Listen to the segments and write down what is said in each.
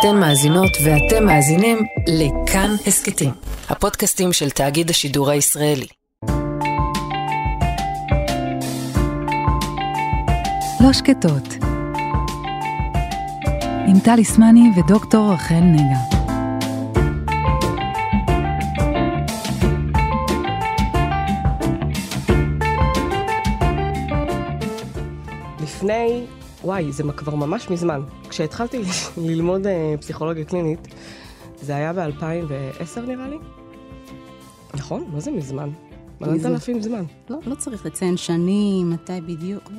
אתן מאזינות ואתם מאזינים לכאן הסכתים, הפודקאסטים של תאגיד השידור הישראלי. לא שקטות, עם טלי סמני ודוקטור רחל נגה. לפני, וואי, זה כבר ממש מזמן. כשהתחלתי ללמוד אה, פסיכולוגיה קלינית, זה היה ב-2010 נראה לי. נכון? מה זה מזמן? מלאת אלפים זמן. לא, לא צריך לציין שנים, מתי בדיוק.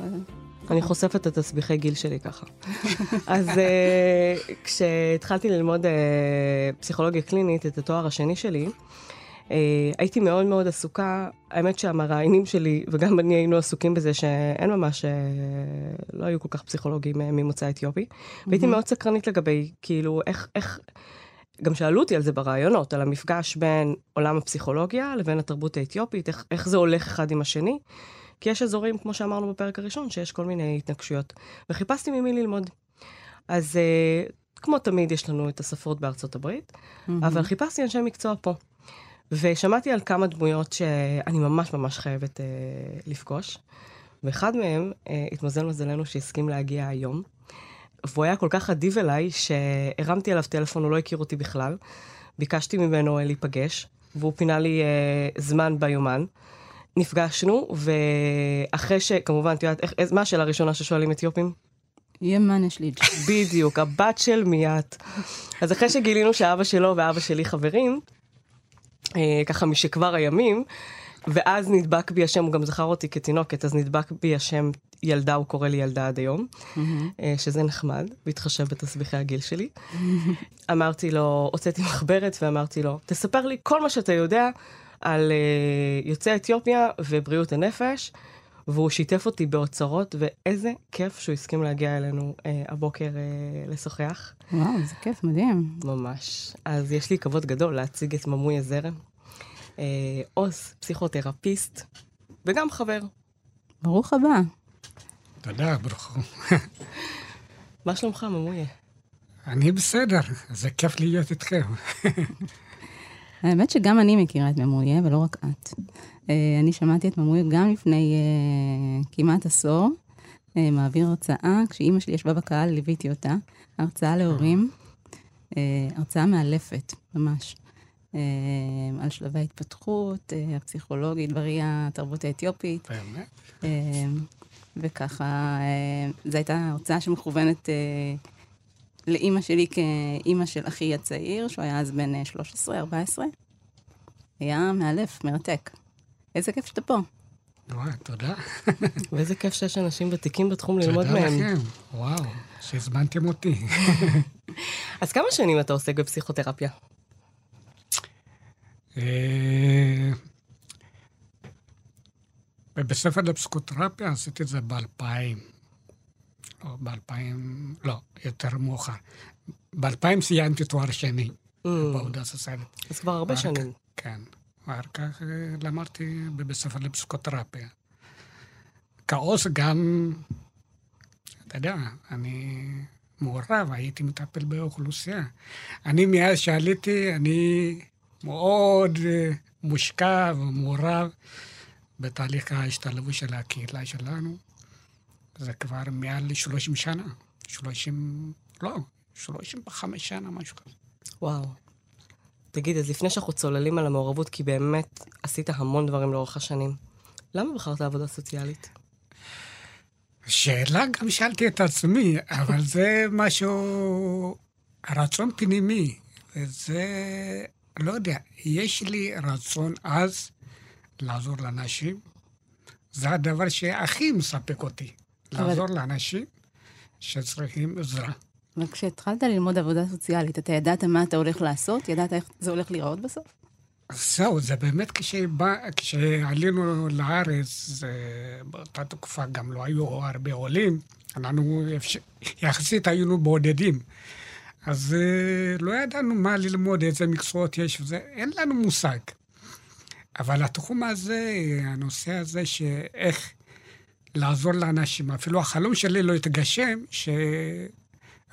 אני חושפת את תסביכי גיל שלי ככה. אז אה, כשהתחלתי ללמוד אה, פסיכולוגיה קלינית, את התואר השני שלי, הייתי מאוד מאוד עסוקה, האמת שהמראיינים שלי, וגם אני היינו עסוקים בזה שאין ממש, אה, לא היו כל כך פסיכולוגים אה, ממוצא אתיופי. והייתי מאוד סקרנית לגבי, כאילו, איך, איך, גם שאלו אותי על זה ברעיונות, על המפגש בין עולם הפסיכולוגיה לבין התרבות האתיופית, איך, איך זה הולך אחד עם השני. כי יש אזורים, כמו שאמרנו בפרק הראשון, שיש כל מיני התנגשויות. וחיפשתי ממי ללמוד. אז כמו תמיד, יש לנו את הספרות בארצות הברית, אבל חיפשתי אנשי מקצוע פה. ושמעתי על כמה דמויות שאני ממש ממש חייבת uh, לפגוש. ואחד מהם, uh, התמזל מזלנו שהסכים להגיע היום. והוא היה כל כך אדיב אליי, שהרמתי עליו טלפון, הוא לא הכיר אותי בכלל. ביקשתי ממנו אה, להיפגש, והוא פינה לי uh, זמן ביומן. נפגשנו, ואחרי ש... כמובן, את יודעת, איך- איך- מה השאלה הראשונה ששואלים אתיופים? ימן יש לי. בדיוק, הבת של מיית. אז אחרי שגילינו שאבא שלו ואבא שלי חברים, אה, ככה משכבר הימים, ואז נדבק בי השם, הוא גם זכר אותי כתינוקת, אז נדבק בי השם ילדה, הוא קורא לי ילדה עד היום, אה, שזה נחמד, בהתחשב בתסביכי הגיל שלי. אמרתי לו, הוצאתי מחברת ואמרתי לו, תספר לי כל מה שאתה יודע על אה, יוצאי אתיופיה ובריאות הנפש. והוא שיתף אותי באוצרות, ואיזה כיף שהוא הסכים להגיע אלינו אה, הבוקר אה, לשוחח. וואו, זה כיף, מדהים. ממש. אז יש לי כבוד גדול להציג את ממוי הזרם. אה, עו"ס, פסיכותרפיסט, וגם חבר. ברוך הבא. תודה, ברוך הוא. מה שלומך, ממוי? אני בסדר, זה כיף להיות איתכם. האמת שגם אני מכירה את ממויה, ולא רק את. אה, אני שמעתי את ממויה גם לפני אה, כמעט עשור, אה, מעביר הרצאה, כשאימא שלי ישבה בקהל, ליוויתי אותה. הרצאה להורים, אה, הרצאה מאלפת, ממש. אה, על שלבי ההתפתחות, אה, הפסיכולוגית בראייה התרבות האתיופית. באמת? אה, וככה, זו הייתה הרצאה שמכוונת לאימא שלי כאימא של אחי הצעיר, שהוא היה אז בן אה, 13-14. היה מאלף, מרתק. איזה כיף שאתה פה. וואי, תודה. ואיזה כיף שיש אנשים ותיקים בתחום ללמוד תודה מהם. לכם. וואו, שהזמנתם אותי. אז כמה שנים אתה עוסק בפסיכותרפיה? אה, בבית ספר לפסיקותרפיה עשיתי את זה ב-2000. או ב-2000, לא, יותר מאוחר. ב-2000 סיימתי תואר שני Mm, בעבודה סוציאלית. אז כבר הרבה שנים. כן. ואחר כך אה, למדתי בבית ספר לפסיקותרפיה. כעוס גם, אתה יודע, אני מעורב, הייתי מטפל באוכלוסייה. אני מאז שעליתי, אני מאוד אה, מושקע ומעורב בתהליך ההשתלבות של הקהילה שלנו. זה כבר מעל 30 שנה. 30, לא, 35 שנה, משהו כזה. וואו. תגיד, אז לפני שאנחנו צוללים על המעורבות, כי באמת עשית המון דברים לאורך השנים, למה בחרת עבודה סוציאלית? שאלה גם שאלתי את עצמי, אבל זה משהו, רצון פנימי. וזה, לא יודע, יש לי רצון עז לעזור לאנשים. זה הדבר שהכי מספק אותי, אבל- לעזור לאנשים שצריכים עזרה. וכשהתחלת ללמוד עבודה סוציאלית, אתה ידעת מה אתה הולך לעשות? ידעת איך זה הולך להיראות בסוף? זהו, זה באמת כשבא, כשעלינו לארץ, זה, באותה תקופה גם לא היו הרבה עולים, אנחנו יחסית היינו בודדים. אז אה, לא ידענו מה ללמוד, איזה מקצועות יש וזה, אין לנו מושג. אבל התחום הזה, הנושא הזה שאיך לעזור לאנשים, אפילו החלום שלי לא התגשם,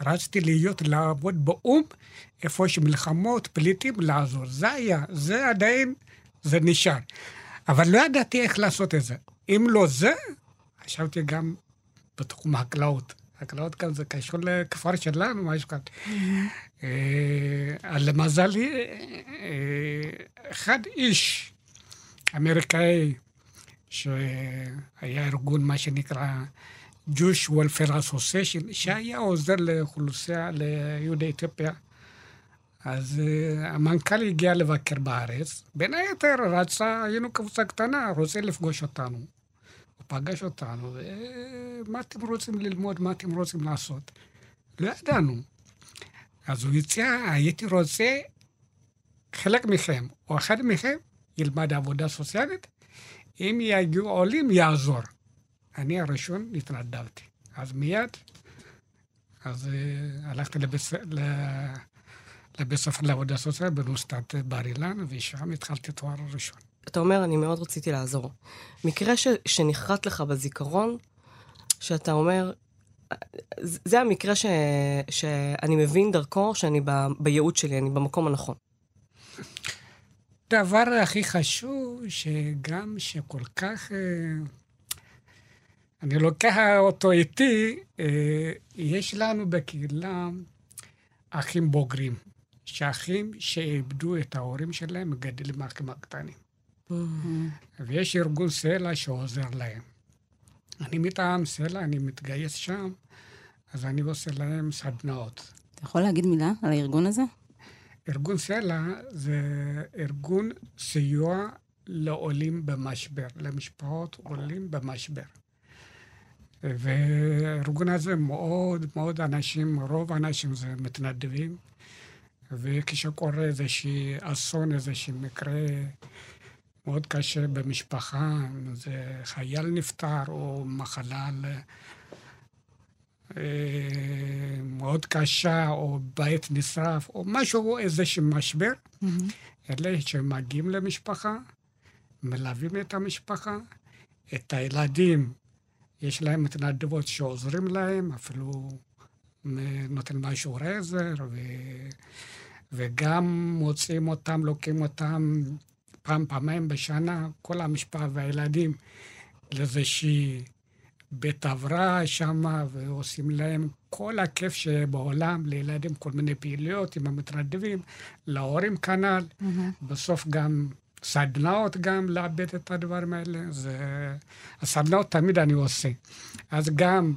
רציתי להיות, לעבוד באו"ם, איפה שמלחמות, פליטים, לעזור. זה היה, זה עדיין, זה נשאר. אבל לא ידעתי איך לעשות את זה. אם לא זה, חשבתי גם בתחום החקלאות. חקלאות גם זה קשור לכפר שלנו, משהו כזה. אה, למזלי, אה, אחד איש אמריקאי, שהיה ארגון, מה שנקרא Jewish Welfare Association, שהיה עוזר לאוכלוסייה, ליהודי אתיופיה. אז uh, המנכ"ל הגיע לבקר בארץ, בין היתר רצה, היינו קבוצה קטנה, רוצה לפגוש אותנו. פגש אותנו, ומה אתם רוצים ללמוד, מה אתם רוצים לעשות? לא ידענו. אז הוא הציע, הייתי רוצה, חלק מכם, או אחד מכם, ילמד עבודה סוציאלית, אם יגיעו עולים, יעזור. אני הראשון התנדבתי. אז מיד, אז uh, הלכתי לבית, לבית ספר לעבודה סוציאלית באוניברסיטת בר אילן, ושם התחלתי תואר ראשון. אתה אומר, אני מאוד רציתי לעזור. מקרה ש, שנחרט לך בזיכרון, שאתה אומר, זה המקרה ש, שאני מבין דרכו שאני ב, בייעוד שלי, אני במקום הנכון. דבר הכי חשוב, שגם שכל כך... אה, אני לוקח אותו איתי, אה, יש לנו בקהילה אחים בוגרים, שאחים שאיבדו את ההורים שלהם מגדלים אחים הקטנים. Mm-hmm. ויש ארגון סלע שעוזר להם. אני מטעם סלע, אני מתגייס שם, אז אני עושה להם סדנאות. אתה יכול להגיד מילה על הארגון הזה? ארגון סלע זה ארגון סיוע לעולים במשבר, למשפחות עולים במשבר. והארגון הזה מאוד מאוד אנשים, רוב האנשים זה מתנדבים, וכשקורה איזשהי אסון, איזשהו מקרה מאוד קשה במשפחה, זה חייל נפטר או מחלה אה, מאוד קשה, או בית נשרף, או משהו, איזשהו משבר, mm-hmm. אלה שמגיעים למשפחה, מלווים את המשפחה, את הילדים יש להם מתנדבות שעוזרים להם, אפילו נותן משהו עזר, ו... וגם מוצאים אותם, לוקחים אותם פעם, פעמיים בשנה, כל המשפחה והילדים, לאיזושהי בית הבראה שם, ועושים להם כל הכיף שבעולם, לילדים כל מיני פעילויות עם המתנדבים, להורים כנ"ל. Mm-hmm. בסוף גם סדנאות גם לאבד את הדברים האלה. זה... הסדנאות תמיד אני עושה. אז גם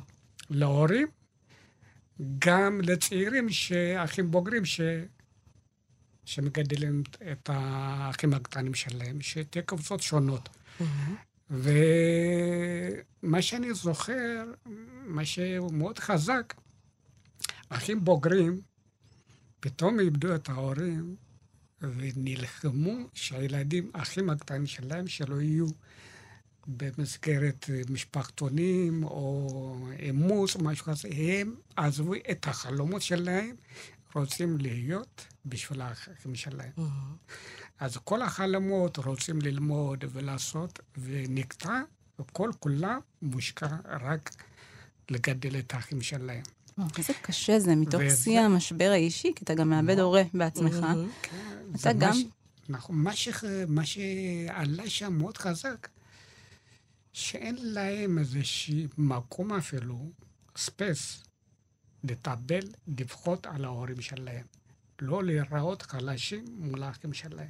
להורים, גם לצעירים, אחים בוגרים, ש... שמגדלים את האחים הקטנים שלהם, שתהיה קבוצות שונות. Mm-hmm. ומה שאני זוכר, מה שהוא מאוד חזק, אחים בוגרים, פתאום איבדו את ההורים, ונלחמו שהילדים, האחים הקטנים שלהם, שלא יהיו במסגרת משפחתונים או אימוץ או משהו כזה, הם עזבו את החלומות שלהם, רוצים להיות בשביל האחים שלהם. אז כל החלומות רוצים ללמוד ולעשות, ונקטע, וכל כולם מושקע רק לגדל את האחים שלהם. איזה קשה זה, מתוך שיא המשבר האישי, כי אתה גם מאבד הורה בעצמך. אתה גם... נכון, מה שעלה שם מאוד חזק, שאין להם איזשהו מקום אפילו, space, להתאבל, לבכות על ההורים שלהם. לא להיראות חלשים מול האחים שלהם.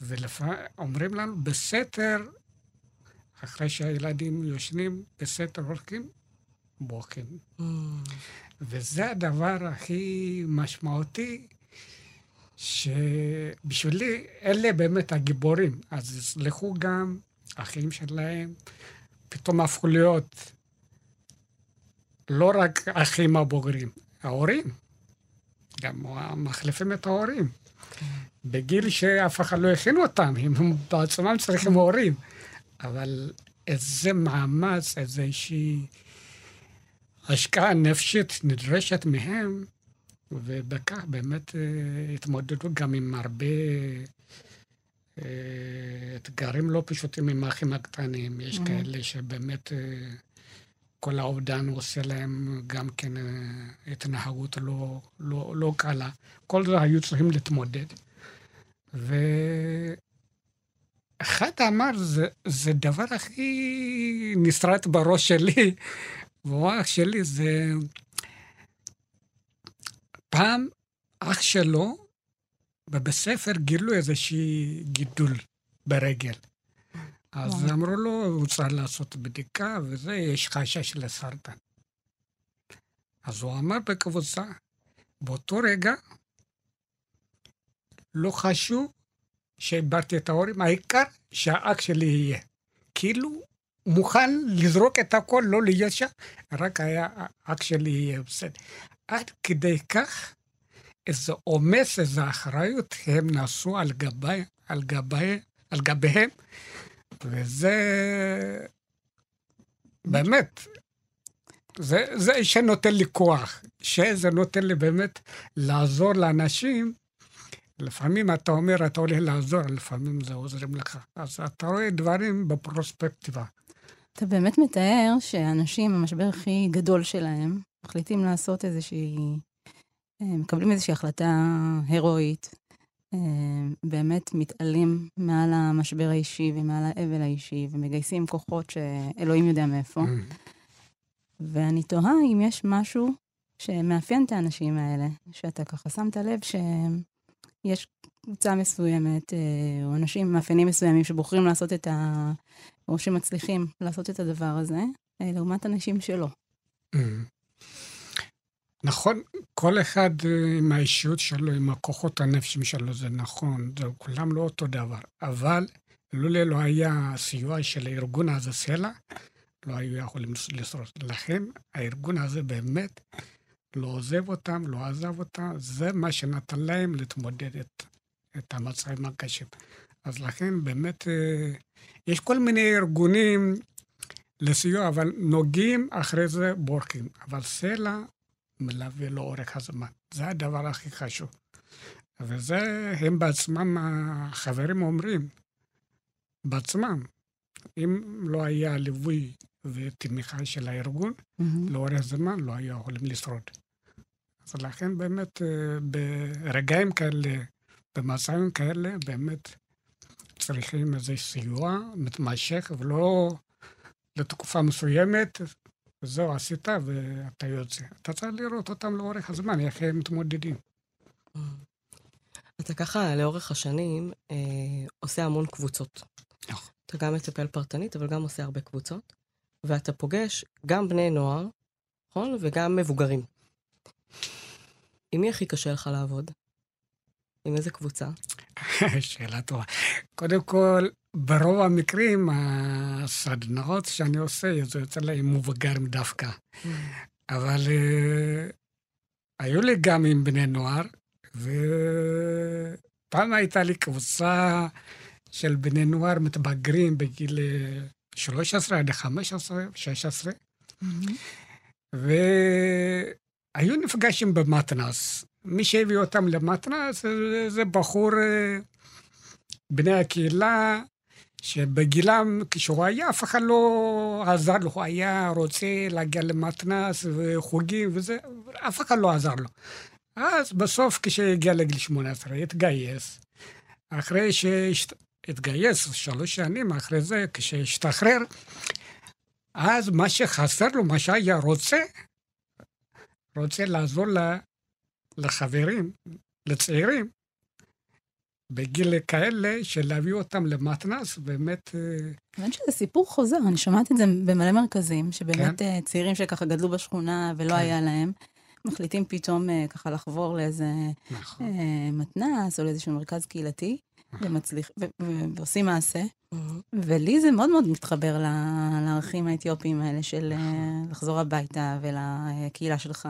ולפעמים אומרים לנו, בסתר, אחרי שהילדים יושנים, בסתר הולכים, בוכים. Mm. וזה הדבר הכי משמעותי, שבשבילי אלה באמת הגיבורים. אז יסלחו גם אחים שלהם, פתאום הפכו להיות לא רק אחים הבוגרים, ההורים. גם מחליפים את ההורים. כן. בגיל שאף אחד לא הכין אותם, הם בעצמם צריכים הורים. אבל איזה מאמץ, איזושהי... השקעה נפשית נדרשת מהם, ובכך באמת אה, התמודדו גם עם הרבה אה, אתגרים לא פשוטים עם האחים הקטנים. יש mm-hmm. כאלה שבאמת אה, כל האובדן עושה להם גם כן אה, התנהגות לא, לא, לא קלה. כל זה היו צריכים להתמודד. ואחד אמר, זה, זה דבר הכי נסרט בראש שלי, אח שלי, זה... פעם אח שלו, בבית ספר גילו איזושהי גידול ברגל. אז וואו. אמרו לו, הוא צריך לעשות בדיקה, וזה, יש חשש לסרטן. אז הוא אמר בקבוצה, באותו רגע, לא חשוב שאיבדתי את ההורים, העיקר שהאח שלי יהיה. כאילו, מוכן לזרוק את הכל, לא להיות שם, רק היה, האח שלי יהיה בסדר. עד כדי כך, איזה עומס, איזו אחריות הם נשאו על גבי, על גבי, על גביהם, וזה באמת, זה, זה שנותן לי כוח, שזה נותן לי באמת לעזור לאנשים. לפעמים אתה אומר, אתה הולך לעזור, לפעמים זה עוזרים לך. אז אתה רואה דברים בפרוספקטיבה. אתה באמת מתאר שאנשים, המשבר הכי גדול שלהם, מחליטים לעשות איזושהי... אה, מקבלים איזושהי החלטה הירואית, באמת מתעלים מעל המשבר האישי ומעל האבל האישי, ומגייסים כוחות שאלוהים יודע מאיפה. ואני תוהה אם יש משהו שמאפיין את האנשים האלה, שאתה ככה שמת לב שיש קבוצה מסוימת, אה, או אנשים מאפיינים מסוימים שבוחרים לעשות את ה... או שמצליחים לעשות את הדבר הזה, אה, לעומת אנשים שלא. נכון, כל אחד אה, עם האישיות שלו, עם הכוחות הנפשיים שלו, זה נכון, זה כולם לא אותו דבר. אבל לולא לא היה סיוע של הארגון הזה, סלע, לא היו יכולים לשרוד. לכן הארגון הזה באמת לא עוזב אותם, לא עזב אותם, זה מה שנתן להם להתמודד את, את המצבים הקשים. אז לכן באמת אה, יש כל מיני ארגונים לסיוע, אבל נוגעים, אחרי זה בורחים. אבל סלע מלווה לאורך הזמן. זה הדבר הכי חשוב. וזה הם בעצמם, החברים אומרים, בעצמם, אם לא היה ליווי ותמיכה של הארגון, מהמם. לאורך זמן לא היו יכולים לשרוד. אז לכן באמת, אה, ברגעים כאלה, במצבים כאלה, באמת צריכים איזה סיוע מתמשך, ולא לתקופה מסוימת, וזהו, עשית ואתה יוצא. אתה צריך לראות אותם לאורך הזמן, איך הם מתמודדים. אתה ככה, לאורך השנים, אה, עושה המון קבוצות. נכון. אתה גם מטפל פרטנית, אבל גם עושה הרבה קבוצות, ואתה פוגש גם בני נוער, נכון? וגם מבוגרים. עם מי הכי קשה לך לעבוד? עם איזה קבוצה? שאלה טובה. קודם כל, ברוב המקרים, הסדנאות שאני עושה, זה יוצא להם מבוגרים דווקא. אבל אה, היו לי גם עם בני נוער, ופעם הייתה לי קבוצה של בני נוער מתבגרים בגיל אה, 13 עד 15, 16, והיו נפגשים במתנ"ס. מי שהביא אותם למתנ"ס זה, זה בחור, אה, בני הקהילה, שבגילם, כשהוא היה, אף אחד לא עזר לו, הוא היה רוצה להגיע למתנ"ס וחוגים וזה, אף אחד לא עזר לו. אז בסוף, כשהגיע לגיל 18, התגייס. אחרי שהתגייס, שלוש שנים אחרי זה, כשהשתחרר, אז מה שחסר לו, מה שהיה רוצה, רוצה לעזור ל- לחברים, לצעירים, בגיל כאלה, של להביא אותם למתנ"ס, באמת... אה, האמת שזה סיפור חוזר, אני שומעת את זה במלא מרכזים, שבאמת כן. אה, צעירים שככה גדלו בשכונה ולא כן. היה להם, מחליטים פתאום אה, ככה לחבור לאיזה נכון. אה, מתנ"ס או לאיזשהו מרכז קהילתי, ומצליח, ו- ו- ועושים מעשה. ולי זה מאוד מאוד מתחבר לערכים האתיופיים האלה של אה, לחזור הביתה ולקהילה שלך,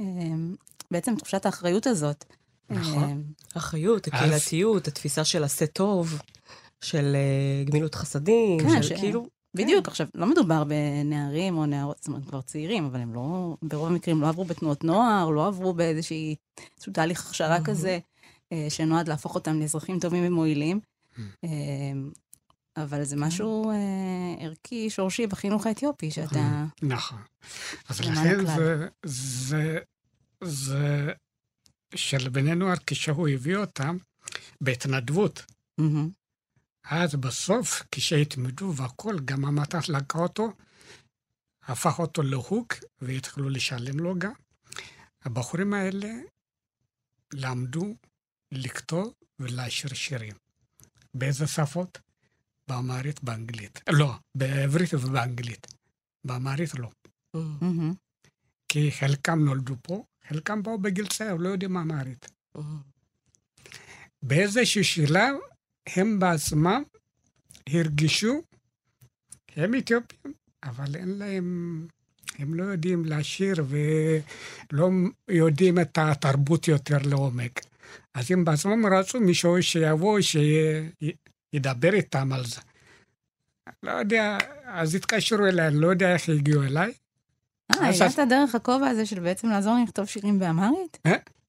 ובעצם תחושת האחריות הזאת. נכון. אה, אחריות, הקהילתיות, התפיסה של עשה טוב, של אה, גמילות חסדים, כן, של כאילו... בדיוק, עכשיו, לא מדובר בנערים או נערות, זאת אומרת, כבר צעירים, אבל הם לא, ברוב המקרים לא עברו בתנועות נוער, לא עברו באיזשהי, איזשהו תהליך הכשרה כזה, אה, שנועד להפוך אותם לאזרחים טובים ומועילים. אבל זה משהו אה, ערכי, שורשי בחינוך האתיופי, שאתה... נכון. אז למען לכן. זה, זה, זה של בני נוער, כשהוא הביא אותם בהתנדבות. אז בסוף, כשהתמדו והכול, גם המטח לקח אותו, הפך אותו להוק, והתחילו לשלם לו גם. הבחורים האלה למדו לכתוב ולשיר שירים. באיזה שפות? באמרית, באנגלית. לא, בעברית ובאנגלית. באמרית לא. מהמם. כי חלקם נולדו פה, חלקם באו בגיל צעיר, לא יודעים אמרית. באיזשהו שלב הם בעצמם הרגישו, הם אתיופים, אבל אין להם, הם לא יודעים לשיר ולא יודעים את התרבות יותר לעומק. אז הם בעצמם רצו מישהו שיבוא, שידבר איתם על זה. לא יודע, אז התקשרו אליי, אני לא יודע איך הגיעו אליי. אה, הגעת דרך הכובע הזה של בעצם לעזור להם לכתוב שירים באמרית?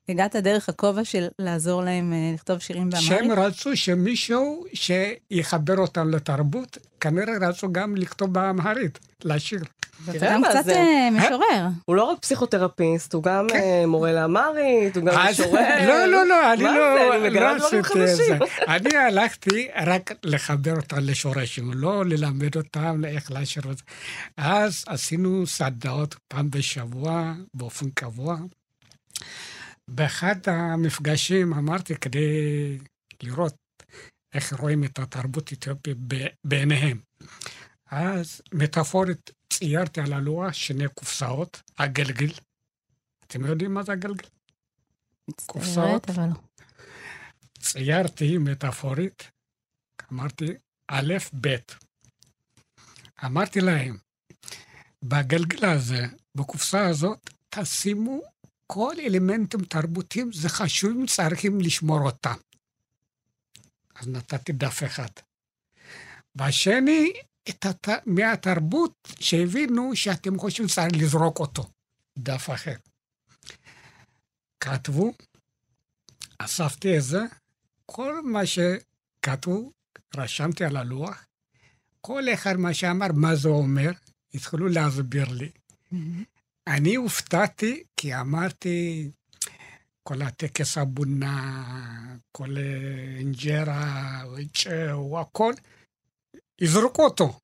הגעת דרך הכובע של לעזור להם אה, לכתוב שירים שהם באמרית? רצו שמישהו שיחבר אותם לתרבות, כנראה רצו גם לכתוב באמהרית, לשיר. ואתה תראה גם קצת זה. אה, משורר. הוא לא רק פסיכותרפיסט, הוא גם אה, מורה לאמרית, הוא גם אז- משורר. לא, לא, לא, אני מה לא זה? אני מגלה לא דברים עשיתי את זה. חדשים. אני הלכתי רק לחבר אותם לשורשים, לא ללמד אותם איך לשיר וזה. אז עשינו סדנאות פעם בשבוע, באופן קבוע. באחד המפגשים אמרתי, כדי לראות איך רואים את התרבות האתיופית בעיניהם. אז מטאפורית ציירתי על הלוח שני קופסאות, הגלגל. אתם יודעים מה זה הגלגל? קופסאות? אבל לא. ציירתי מטאפורית, אמרתי א', ב'. אמרתי להם, בגלגל הזה, בקופסה הזאת, תשימו כל אלמנטים תרבותיים, זה חשובים, צריכים לשמור אותם. אז נתתי דף אחד. והשני, את הת... מהתרבות שהבינו שאתם חושבים שצריך לזרוק אותו. דף אחר. כתבו, אספתי את זה, כל מה שכתבו, רשמתי על הלוח, כל אחד מה שאמר, מה זה אומר, התחילו להסביר לי. אני הופתעתי, כי אמרתי, כל הטקס הבונה, כל אה, אינג'רה, צ'או, הכל, יזרקו אותו.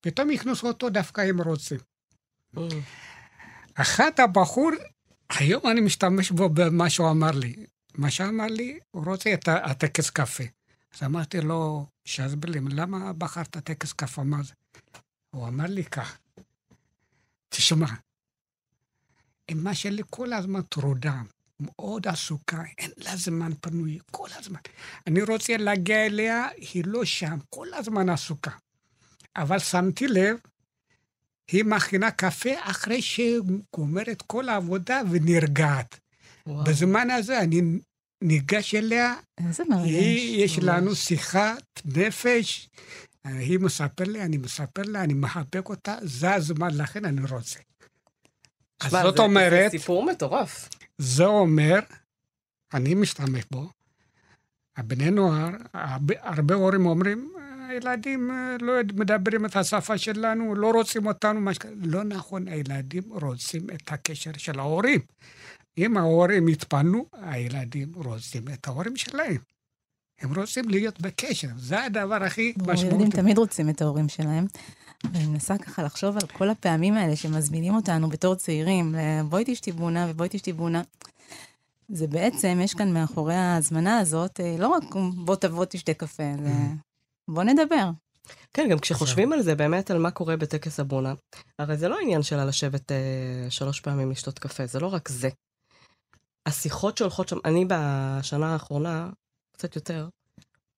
פתאום יכנסו אותו דווקא אם רוצים. אחד הבחור, היום אני משתמש בו במה שהוא אמר לי. מה שאמר לי, הוא רוצה את הטקס קפה. אז אמרתי לו, לי, למה בחרת טקס קפה, מה זה? הוא אמר לי כך, תשמע, אמא שלי כל הזמן טרודה, מאוד עסוקה, אין לה זמן פנוי, כל הזמן. אני רוצה להגיע אליה, היא לא שם, כל הזמן עסוקה. אבל שמתי לב, היא מכינה קפה אחרי שהיא גומרת כל העבודה ונרגעת. וואו. בזמן הזה אני ניגש אליה, איזה מרגש. היא, יש. לנו שיחת נפש, היא מספר לי, אני מספר לה, אני מחבק אותה, זה הזמן, לכן אני רוצה. אז זאת זה- אומרת, זה סיפור מטורף. זה אומר, אני משתמש בו, הבני נוער, הרבה, הורים אומרים, הילדים אה, לא מדברים את השפה שלנו, לא רוצים אותנו, מה ש... לא נכון, הילדים רוצים את הקשר של ההורים. אם ההורים יתפנו, הילדים רוצים את ההורים שלהם. הם רוצים להיות בקשר, זה הדבר הכי ילדים משמעותי. תמיד רוצים את ההורים שלהם. ואני מנסה ככה לחשוב על כל הפעמים האלה שמזמינים אותנו בתור צעירים, בואי תשתי בונה ובואי תשתי בונה. זה בעצם, יש כאן מאחורי ההזמנה הזאת, אה, לא רק בוא תבוא תשתה קפה, זה בוא נדבר. כן, גם כשחושבים על זה, באמת על מה קורה בטקס הבונה, הרי זה לא עניין שלה לשבת אה, שלוש פעמים לשתות קפה, זה לא רק זה. השיחות שהולכות שם, אני בשנה האחרונה, קצת יותר,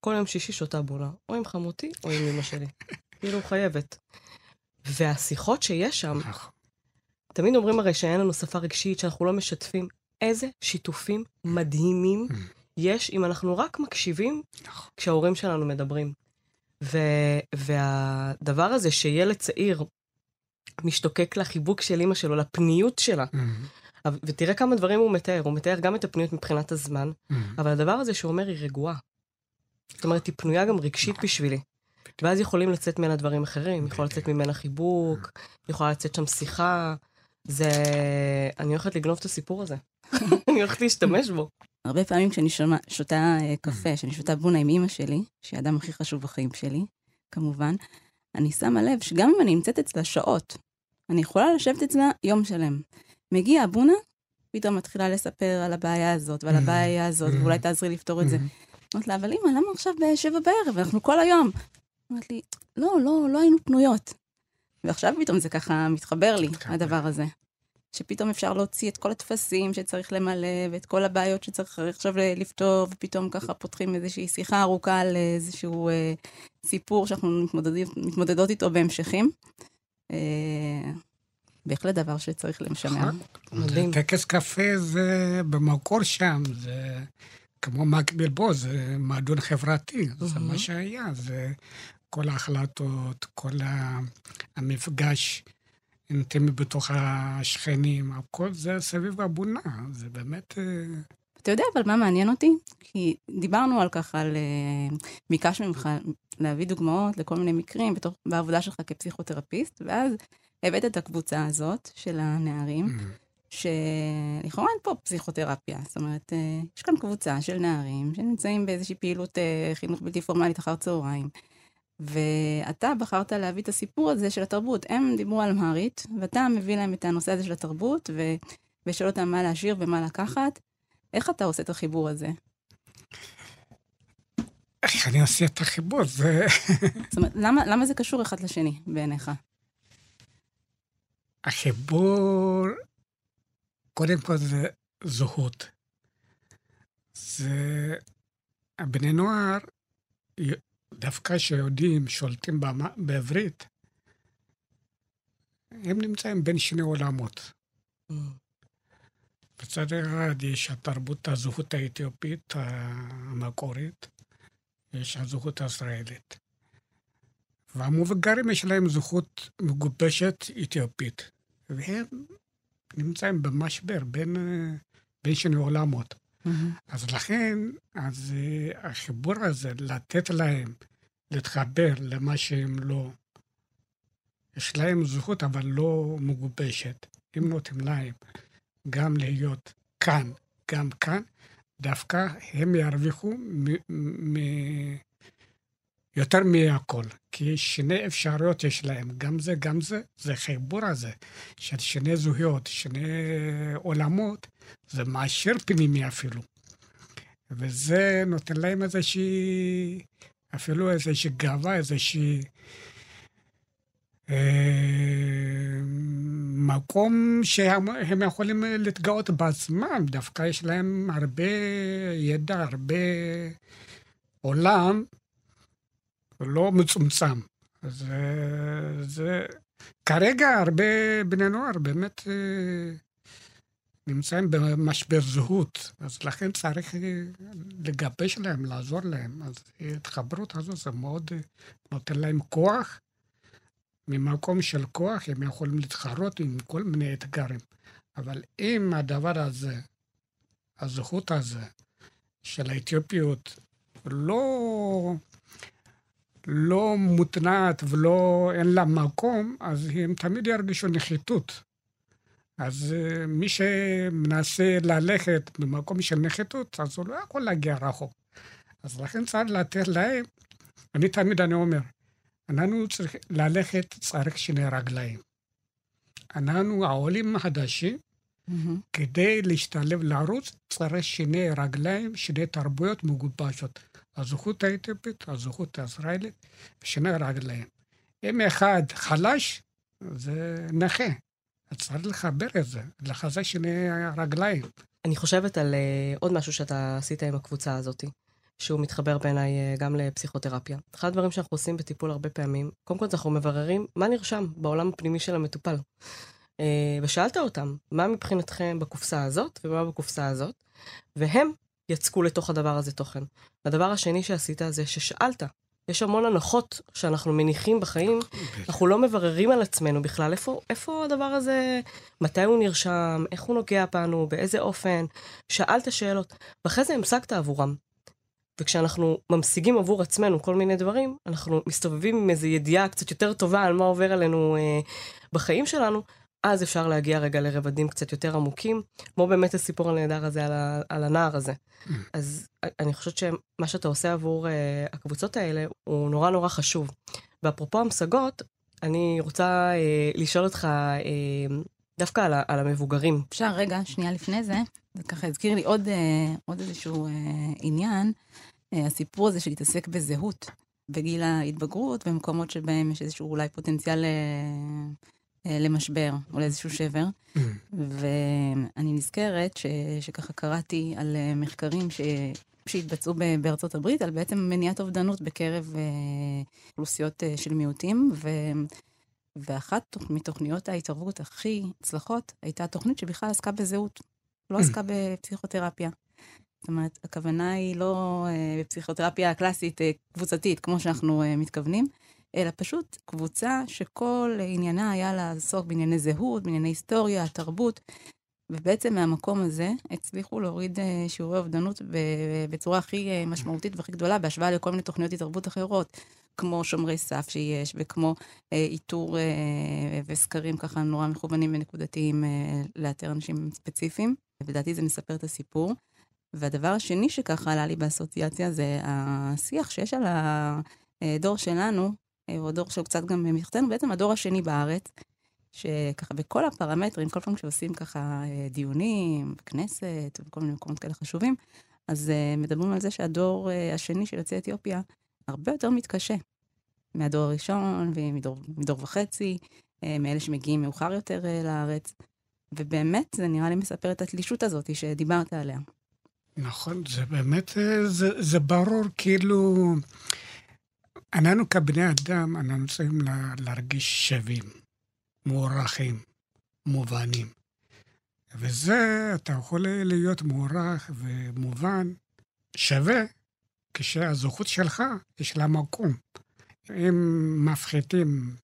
כל יום שישי שותה בונה, או עם חמותי או עם אמא שלי. כאילו חייבת. והשיחות שיש שם, נכון. תמיד אומרים הרי שאין לנו שפה רגשית, שאנחנו לא משתפים. איזה שיתופים מדהימים יש אם אנחנו רק מקשיבים נכון. כשההורים שלנו מדברים. ו, והדבר הזה שילד צעיר משתוקק לחיבוק של אימא שלו, לפניות שלה, אבל- ותראה כמה דברים הוא מתאר, הוא מתאר גם את הפניות מבחינת הזמן, אבל הדבר הזה שהוא אומר היא רגועה. זאת אומרת, היא פנויה גם רגשית בשבילי. ואז יכולים לצאת ממנה דברים אחרים, יכול לצאת ממנה חיבוק, יכולה לצאת שם שיחה. זה... אני הולכת לגנוב את הסיפור הזה. אני הולכת להשתמש בו. הרבה פעמים כשאני שומע, שותה אה, קפה, כשאני שותה בונה עם אימא שלי, שהיא האדם הכי חשוב בחיים שלי, כמובן, אני שמה לב שגם אם אני נמצאת אצלה שעות, אני יכולה לשבת אצלה יום שלם. מגיע הבונה, פתאום מתחילה לספר על הבעיה הזאת ועל הבעיה הזאת, ואולי תעזרי לפתור את זה. אמרתי לה, אבל אימא, למה עכשיו בשבע בערב? אנחנו כל היום. אמרת לי, לא, לא, לא היינו פנויות. ועכשיו פתאום זה ככה מתחבר לי, הדבר הזה. שפתאום אפשר להוציא את כל הטפסים שצריך למלא, ואת כל הבעיות שצריך עכשיו לפתור, ופתאום ככה פותחים איזושהי שיחה ארוכה על איזשהו אה, סיפור שאנחנו מתמודדים, מתמודדות איתו בהמשכים. אה, בהחלט דבר שצריך למשמר. מדהים. טקס קפה זה במקור שם, זה כמו מקביל בו, זה מועדון חברתי, זה מה שהיה, זה כל ההחלטות, כל המפגש אינטימי בתוך השכנים, הכל זה סביב הבונה, זה באמת... אתה יודע אבל מה מעניין אותי? כי דיברנו על ככה, על... ביקשנו ממך להביא דוגמאות לכל מיני מקרים בתוך, בעבודה שלך כפסיכותרפיסט, ואז הבאת את הקבוצה הזאת של הנערים. שלכאורה אין פה פסיכותרפיה. זאת אומרת, יש כאן קבוצה של נערים שנמצאים באיזושהי פעילות חינוך בלתי פורמלית אחר צהריים. ואתה בחרת להביא את הסיפור הזה של התרבות. הם דיברו על אמהרית, ואתה מביא להם את הנושא הזה של התרבות, ו... ושואל אותם מה להשאיר ומה לקחת. איך אתה עושה את החיבור הזה? איך אני עושה את החיבור? זה... זאת אומרת, למה, למה זה קשור אחד לשני בעיניך? החיבור, קודם כל זה זהות. זה... הבני נוער דווקא שיודעים, שולטים בעברית, הם נמצאים בין שני עולמות. Mm. בצד אחד יש התרבות, הזהות האתיופית המקורית, יש הזהות הישראלית. והמבוגרים יש להם זהות מגובשת אתיופית, והם נמצאים במשבר בין, בין שני עולמות. Mm-hmm. אז לכן, אז uh, החיבור הזה, לתת להם להתחבר למה שהם לא... יש להם זכות, אבל לא מגובשת. אם נותנים להם גם להיות כאן, גם כאן, דווקא הם ירוויחו מ- מ- יותר מהכל. כי שני אפשרויות יש להם, גם זה, גם זה, זה חיבור הזה של שני זהויות, שני עולמות, זה מעשיר פנימי אפילו. וזה נותן להם איזושהי, אפילו איזושהי גאווה, איזושהי... אה, מקום שהם יכולים להתגאות בעצמם, דווקא יש להם הרבה ידע, הרבה עולם לא מצומצם. זה, זה... כרגע הרבה בני נוער באמת אה, נמצאים במשבר זהות, אז לכן צריך אה, לגבש להם, לעזור להם. אז ההתחברות הזו זה מאוד אה, נותן להם כוח. ממקום של כוח הם יכולים להתחרות עם כל מיני אתגרים. אבל אם הדבר הזה, הזכות הזה של האתיופיות, לא, לא מותנעת ולא אין לה מקום, אז הם תמיד ירגישו נחיתות. אז אה, מי שמנסה ללכת במקום של נחיתות, אז הוא לא יכול להגיע רחוק. אז לכן צריך לתת להם, אני תמיד אני אומר, אנחנו צריכים ללכת, צריך שני רגליים. אנחנו, העולים החדשים, mm-hmm. כדי להשתלב לערוץ, צריך שני רגליים, שני תרבויות מגובשות. הזכות האתיופית, הזכות הישראלית, ושני רגליים. אם אחד חלש, זה נכה. אז צריך לחבר את זה, לחזק שני רגליים. אני חושבת על uh, עוד משהו שאתה עשית עם הקבוצה הזאת, שהוא מתחבר בעיניי uh, גם לפסיכותרפיה. אחד הדברים שאנחנו עושים בטיפול הרבה פעמים, קודם כל אנחנו מבררים מה נרשם בעולם הפנימי של המטופל. Uh, ושאלת אותם, מה מבחינתכם בקופסה הזאת ומה בקופסה הזאת, והם יצקו לתוך הדבר הזה תוכן. והדבר השני שעשית זה ששאלת, יש המון הנחות שאנחנו מניחים בחיים, אנחנו לא מבררים על עצמנו בכלל איפה, איפה הדבר הזה, מתי הוא נרשם, איך הוא נוגע בנו, באיזה אופן. שאלת שאלות, ואחרי זה המשגת עבורם. וכשאנחנו ממשיגים עבור עצמנו כל מיני דברים, אנחנו מסתובבים עם איזו ידיעה קצת יותר טובה על מה עובר עלינו אה, בחיים שלנו, אז אפשר להגיע רגע לרבדים קצת יותר עמוקים, כמו באמת הסיפור הנהדר הזה על, ה, על הנער הזה. Mm. אז אני חושבת שמה שאתה עושה עבור uh, הקבוצות האלה הוא נורא נורא חשוב. ואפרופו המשגות, אני רוצה uh, לשאול אותך uh, דווקא על, על המבוגרים. אפשר רגע, שנייה לפני זה, זה ככה הזכיר לי עוד, uh, עוד איזשהו uh, עניין, uh, הסיפור הזה של להתעסק בזהות. בגיל ההתבגרות, במקומות שבהם יש איזשהו אולי פוטנציאל אה, למשבר או לאיזשהו שבר. Mm. ואני נזכרת ש, שככה קראתי על אה, מחקרים ש, שהתבצעו בארצות הברית, על בעצם מניעת אובדנות בקרב אה, אוכלוסיות של מיעוטים, ו... ואחת מתוכניות ההתערבות הכי הצלחות הייתה תוכנית שבכלל עסקה בזהות, לא. עסקה בפסיכותרפיה. זאת אומרת, הכוונה היא לא בפסיכותרפיה הקלאסית, קבוצתית, כמו שאנחנו מתכוונים, אלא פשוט קבוצה שכל עניינה היה לעסוק בענייני זהות, בענייני היסטוריה, תרבות, ובעצם מהמקום הזה הצליחו להוריד אה, שיעורי אובדנות בצורה הכי אה, משמעותית והכי גדולה בהשוואה לכל מיני תוכניות התערבות אחרות, כמו שומרי סף שיש, וכמו אה, איתור וסקרים ככה נורא מכוונים ונקודתיים לאתר אנשים ספציפיים. ולדעתי זה מספר את הסיפור. והדבר השני שככה עלה לי באסוציאציה זה השיח שיש על הדור שלנו, הוא הדור שהוא קצת גם מתחתנו, בעצם הדור השני בארץ, שככה בכל הפרמטרים, כל פעם שעושים ככה אה, דיונים בכנסת ובכל מיני מקומות כאלה חשובים, אז uh, מדברים על זה שהדור השני של יוצאי אתיופיה הרבה יותר מתקשה מהדור הראשון ומדור מדור וחצי, מאלה שמגיעים מאוחר יותר לארץ. ובאמת, זה נראה לי מספר את התלישות הזאת שדיברת עליה. נכון, זה באמת, זה, זה ברור, כאילו, אנחנו כבני אדם, אנחנו צריכים להרגיש שווים, מוערכים, מובנים. וזה, אתה יכול להיות מוערך ומובן, שווה, כשהזכות שלך, יש לה מקום. אם מפחיתים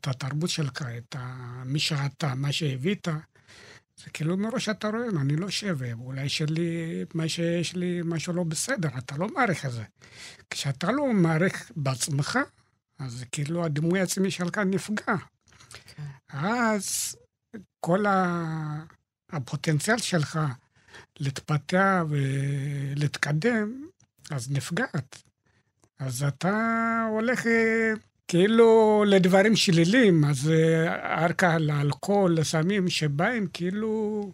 את התרבות שלך, את מי שאתה, מה שהבאת, זה כאילו מראש אתה רואה, אני לא שווה, אולי שלי, מה שיש לי, משהו לא בסדר, אתה לא מעריך את זה. כשאתה לא מעריך בעצמך, אז כאילו הדימוי העצמי שלך נפגע. אז כל הפוטנציאל שלך להתפתח ולהתקדם, אז נפגעת. אז אתה הולך כאילו לדברים שליליים, אז אלכוהול, אלכוהול, לסמים שבאים כאילו...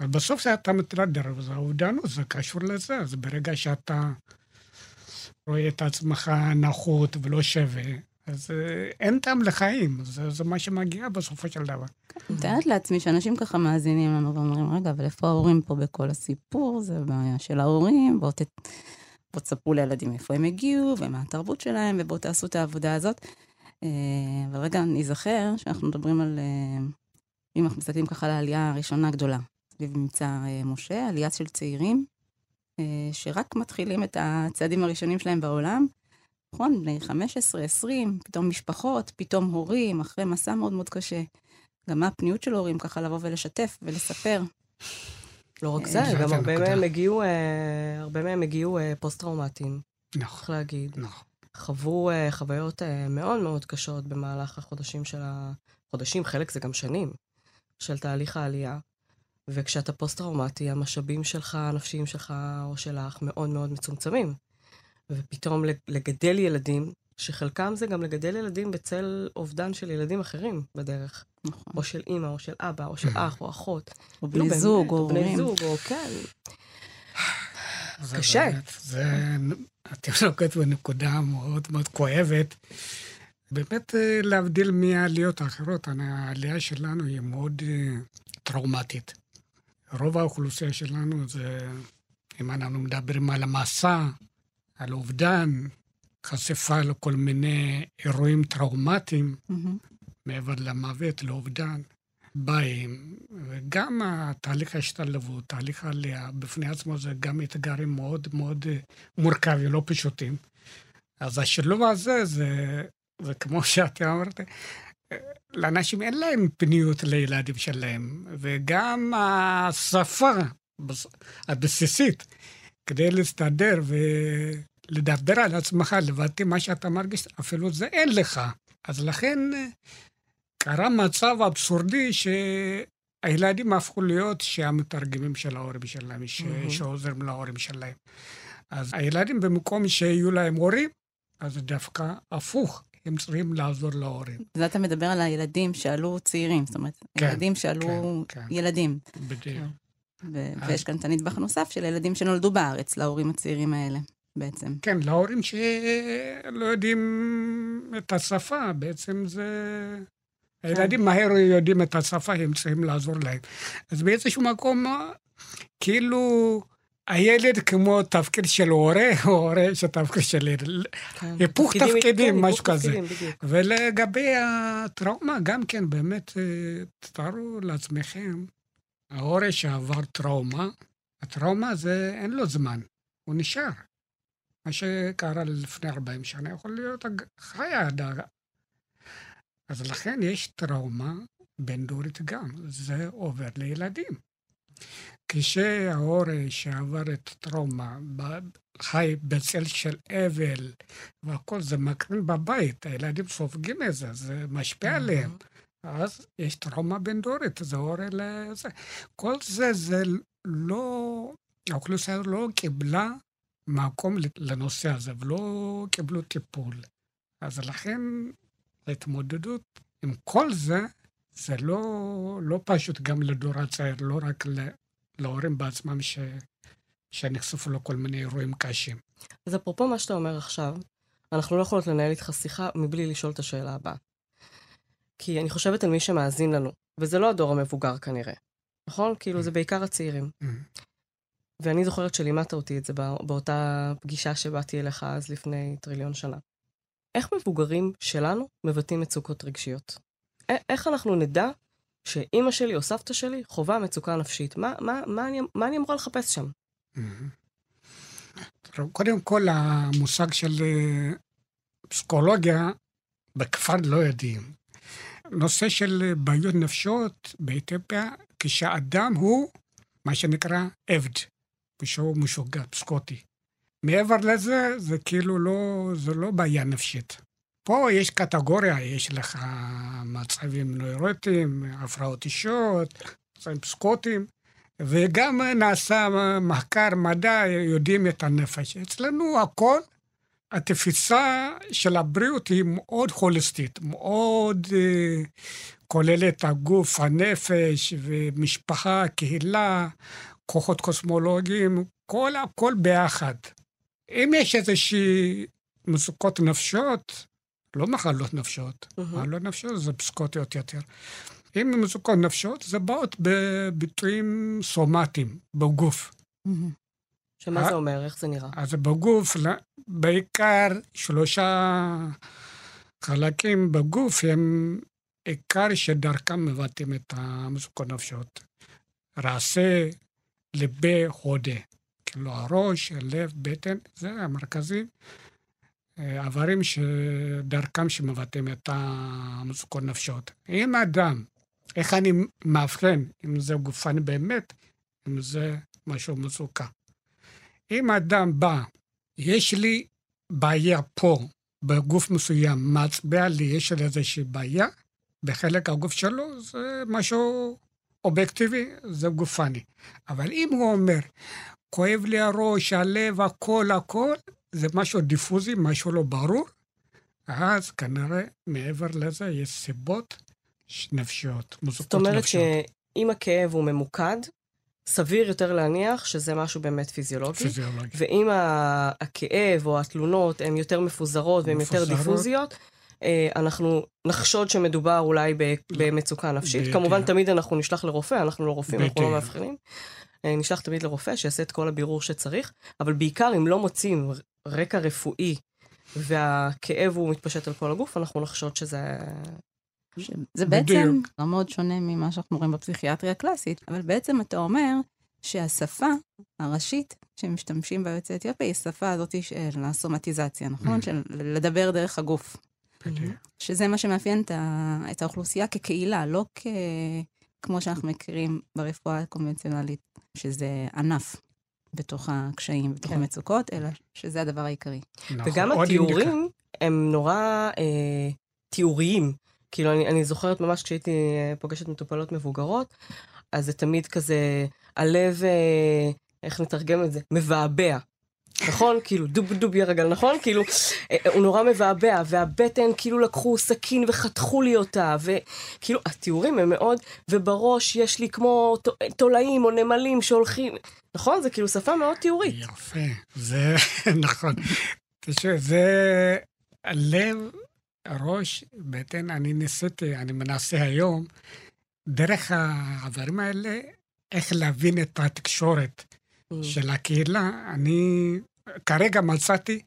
בסוף אתה מתרדר, זה האובדנות, זה קשור לזה. אז ברגע שאתה רואה את עצמך נחות ולא שווה, אז אין טעם לחיים, זה, זה מה שמגיע בסופו של דבר. אני מתארת לעצמי שאנשים ככה מאזינים לנו ואומרים, רגע, אבל איפה ההורים פה בכל הסיפור? זה בעיה של ההורים, בואו ת... בואו תספרו לילדים איפה הם הגיעו, ומה התרבות שלהם, ובואו תעשו את העבודה הזאת. אה, אבל רגע, ניזכר שאנחנו מדברים על, אה, אם אנחנו מסתכלים ככה על העלייה הראשונה הגדולה, סביב מבצע אה, משה, עלייה של צעירים, שרק מתחילים את הצעדים הראשונים שלהם בעולם. נכון, בני 15, 20, פתאום משפחות, פתאום הורים, אחרי מסע מאוד מאוד קשה. גם מה הפניות של הורים, ככה לבוא ולשתף ולספר. לא רק זה, גם הרבה מהם הגיעו, אה, הרבה מהם הגיעו אה, פוסט-טראומטיים. נכון. צריך להגיד. נכון. חוו אה, חוויות מאוד מאוד קשות במהלך החודשים של ה... חודשים, חלק זה גם שנים, של תהליך העלייה. וכשאתה פוסט-טראומטי, המשאבים שלך, הנפשיים שלך או שלך, מאוד מאוד מצומצמים. ופתאום לגדל ילדים, שחלקם זה גם לגדל ילדים בצל אובדן של ילדים אחרים בדרך. נכון. או של אימא, או של אבא, או של אח, או אחות. או בני לא, זוג, או הורים. בני זוג, או כן. קשה. זה, את נוגעת בנקודה מאוד מאוד כואבת. באמת אה, להבדיל מהעליות האחרות, העלייה שלנו היא מאוד אה, טראומטית. רוב האוכלוסייה שלנו זה, אם אנחנו מדברים על המסע, על אובדן, חשיפה לכל מיני אירועים טראומטיים, mm-hmm. מעבר למוות, לאובדן, באים, וגם תהליך ההשתלבות, תהליך העלייה, בפני עצמו זה גם אתגרים מאוד מאוד מורכבים, לא פשוטים. אז השילוב הזה, זה, זה כמו שאתה אמרת, לאנשים אין להם פניות לילדים שלהם, וגם השפה הבסיסית כדי להסתדר ולדבר על עצמך, לבטא מה שאתה מרגיש, אפילו זה אין לך. אז לכן קרה מצב אבסורדי שהילדים הפכו להיות שהמתרגמים של ההורים שלהם, ש... מהמם. שעוזרים להורים שלהם. אז הילדים, במקום שיהיו להם הורים, אז דווקא הפוך, הם צריכים לעזור להורים. זה אתה מדבר על הילדים שעלו צעירים, זאת אומרת, כן, ילדים שעלו כן, כן. ילדים. בדיוק. ו- אז- ויש כאן את הנדבך הנוסף של ילדים שנולדו בארץ, להורים הצעירים האלה, בעצם. כן, להורים שלא יודעים את השפה, בעצם זה... הילדים מהר יודעים את השפה, הם צריכים לעזור להם. אז באיזשהו מקום, כאילו, הילד כמו תפקיד של הורה, או הורה שתפקיד של ילד. כן. היפוך תפקידים, כן, משהו כזה. תפקידים. ולגבי הטראומה, גם כן, באמת, אה, תארו לעצמכם, ההורה שעבר טראומה, הטראומה זה, אין לו זמן, הוא נשאר. מה שקרה לפני 40 שנה יכול להיות חי עד ה... אז לכן יש טראומה בין-דורית גם, זה עובר לילדים. כשההורה שעבר את טראומה ב- חי בצל של אבל והכל, זה מקרין בבית, הילדים סופגים את זה, זה משפיע עליהם. אז יש טראומה בין-דורית, זה הורה לזה. כל זה, זה לא... האוכלוסייה לא קיבלה מקום לנושא הזה, ולא קיבלו טיפול. אז לכן ההתמודדות עם כל זה, זה לא, לא פשוט גם לדור הצעיר, לא רק להורים בעצמם ש, שנחשפו לכל מיני אירועים קשים. אז אפרופו מה שאתה אומר עכשיו, אנחנו לא יכולות לנהל איתך שיחה מבלי לשאול את השאלה הבאה. כי אני חושבת על מי שמאזין לנו, וזה לא הדור המבוגר כנראה, נכון? כאילו, זה בעיקר הצעירים. ואני זוכרת שלימדת אותי את זה בא- באותה פגישה שבאתי אליך אז לפני טריליון שנה. איך מבוגרים שלנו מבטאים מצוקות רגשיות? איך אנחנו נדע שאימא שלי או סבתא שלי חווה מצוקה נפשית? מה, מה, מה, אני, מה אני אמורה לחפש שם? תראו, קודם כל, המושג של אה, פסיכולוגיה בכפר לא יודעים. נושא של אה, בעיות נפשיות באתיופיה, כשאדם הוא מה שנקרא עבד, כשהוא משוגע, פסקוטי. מעבר לזה, זה כאילו לא, זה לא בעיה נפשית. פה יש קטגוריה, יש לך מצבים נוירוטיים, הפרעות אישיות, מצבים פסקוטיים, וגם נעשה מחקר מדע, יודעים את הנפש. אצלנו הכל, התפיסה של הבריאות היא מאוד הוליסטית, מאוד אה, כוללת הגוף, הנפש, ומשפחה, קהילה, כוחות קוסמולוגיים, כל הכל ביחד. אם יש איזושהי מצוקות נפשיות, לא מחלות נפשיות, מהמם. מחלות נפשיות זה פסקוטיות יותר. אם מצוקות נפשיות, זה באות בביטויים סומטיים, בגוף. שמה אה? זה אומר? איך זה נראה? אז בגוף, ל- בעיקר שלושה חלקים בגוף הם עיקר שדרכם מבטאים את המצוקות נפשיות. רעשה, לבה, הודה. כאילו הראש, הלב, בטן, זה המרכזים. אה, איברים שדרכם שמבטאים את המצוקות נפשיות. אם אדם, איך אני מאבחן אם זה גופני באמת, אם זה משהו מצוקה. אם אדם בא, יש לי בעיה פה, בגוף מסוים, מצביע לי, יש לי איזושהי בעיה, בחלק הגוף שלו, זה משהו אובייקטיבי, זה גופני. אבל אם הוא אומר, כואב לי הראש, הלב, הכל, הכל, זה משהו דיפוזי, משהו לא ברור, אז כנראה מעבר לזה יש סיבות נפשיות, זאת מצוקות אומרת נפשיות. שאם הכאב הוא ממוקד, סביר יותר להניח שזה משהו באמת פיזיולוגי. פיזיולוגיה. ואם הכאב או התלונות הן יותר מפוזרות והן יותר. דיפוזיות, אנחנו נחשוד שמדובר אולי ב- במצוקה נפשית. כמובן, תמיד אנחנו נשלח לרופא, אנחנו לא רופאים, אנחנו לא. מאבחנים. אה, נשלח תמיד לרופא שיעשה את כל הבירור שצריך, אבל בעיקר אם לא מוצאים רקע רפואי והכאב הוא מתפשט על כל הגוף, אנחנו נחשוד שזה... זה בעצם בדיוק. מאוד שונה ממה שאנחנו רואים בפסיכיאטריה הקלאסית, אבל בעצם אתה אומר שהשפה הראשית שמשתמשים בה יוצאי אתיופיה היא השפה הזאת של הסומטיזציה, נכון? Mm. של לדבר דרך הגוף. שזה מה שמאפיין את, ה... את האוכלוסייה כקהילה, לא כ... כמו שאנחנו מכירים ברפואה הקונבנציונלית, שזה ענף. בתוך הקשיים, בתוך כן. המצוקות, אלא שזה הדבר העיקרי. נכון. וגם התיאורים הם נורא אה, תיאוריים. כאילו, אני, אני זוכרת ממש כשהייתי אה, פוגשת מטופלות מבוגרות, אז זה תמיד כזה, הלב, אה, איך נתרגם את זה? מבעבע. נכון? כאילו, דוב דוב ירגל, נכון? כאילו, אה, הוא נורא מבעבע, והבטן, כאילו לקחו סכין וחתכו לי אותה, וכאילו, התיאורים הם מאוד, ובראש יש לי כמו ת- תולעים או נמלים שהולכים, נכון? זה כאילו שפה מאוד תיאורית. יפה, זה נכון. תשמע, זה הלב, הראש, בטן, אני ניסיתי, אני מנסה היום, דרך הדברים האלה, איך להבין את התקשורת של הקהילה. אני כרגע מצאתי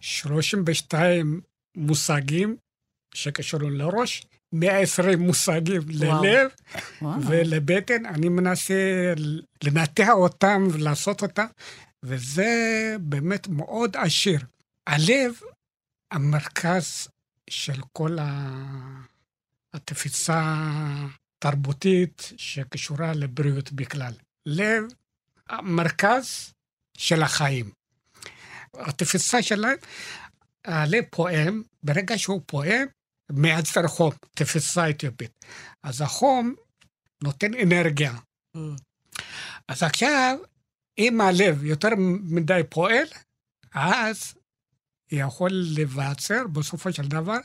32 מושגים שקשורים לראש, 120 מושגים וואו. ללב, וואו. ולבטן, אני מנסה לנתח אותם ולעשות אותם, וזה באמת מאוד עשיר. הלב, המרכז של כל התפיסה התרבותית שקשורה לבריאות בכלל. לב, המרכז של החיים. התפיסה שלהם, הלב פועם, ברגע שהוא פועם, מייצר חום, תפיסה אתיופית. אז החום נותן אנרגיה. Mm. אז עכשיו, אם הלב יותר מדי פועל, אז יכול לבצר בסופו של דבר,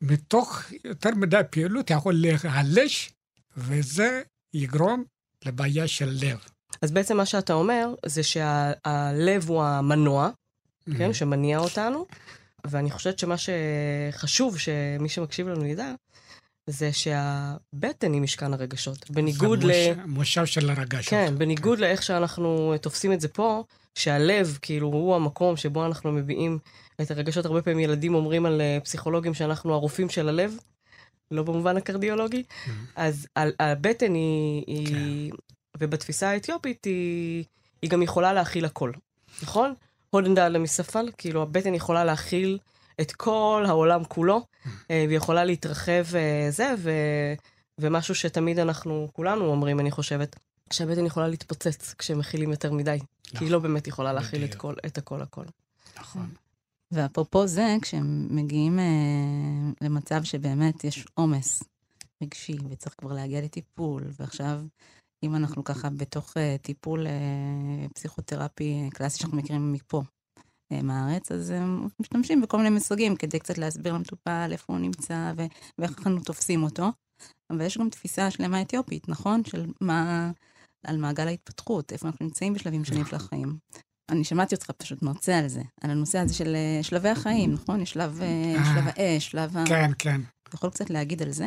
מתוך יותר מדי פעילות יכול להיחלש, וזה יגרום לבעיה של לב. אז בעצם מה שאתה אומר, זה שהלב הוא המנוע, Mm-hmm. כן, שמניע אותנו, ואני חושבת שמה שחשוב שמי שמקשיב לנו ידע, זה שהבטן היא משכן הרגשות. בניגוד ל... מושב- של הרגשות. כן, בניגוד לאיך שאנחנו תופסים את זה פה, שהלב, כאילו, הוא המקום שבו אנחנו מביעים את הרגשות. הרבה פעמים ילדים אומרים על אה, פסיכולוגים שאנחנו הרופאים של הלב, לא במובן הקרדיולוגי. אז על- הבטן היא, היא ובתפיסה האתיופית היא, היא גם יכולה להכיל הכל, נכון? הודנדל למספל, כאילו הבטן יכולה להכיל את כל העולם כולו, אה, והיא יכולה להתרחב אה, זה, ו, ומשהו שתמיד אנחנו, כולנו אומרים, אני חושבת, שהבטן יכולה להתפוצץ כשמכילים יותר מדי, כי היא לא באמת יכולה להכיל את. כל, את הכל הכל. נכון. ואפרופו זה, כשהם מגיעים אה, למצב שבאמת יש עומס רגשי וצריך כבר להגיע לטיפול, ועכשיו, אם אנחנו ככה בתוך אה, טיפול אה, פסיכותרפי אה, קלאסי שאנחנו מכירים מפה, מהארץ, אז הם משתמשים בכל מיני מושגים כדי קצת להסביר למטופל איפה הוא נמצא ו- ואיך אנחנו תופסים אותו. אבל יש גם תפיסה שלמה אתיופית, נכון? של מה... על מעגל ההתפתחות, איפה אנחנו נמצאים בשלבים שונים של החיים. אני שמעתי אותך פשוט מרצה על זה, על הנושא הזה של שלבי החיים, נכון? יש שלב. שלב האש, שלב ה... כן, כן. אתה יכול קצת להגיד על זה?